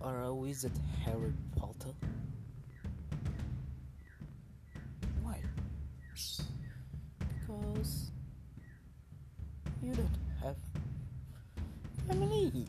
are a wizard, Harry Potter? Why? Because you don't have family.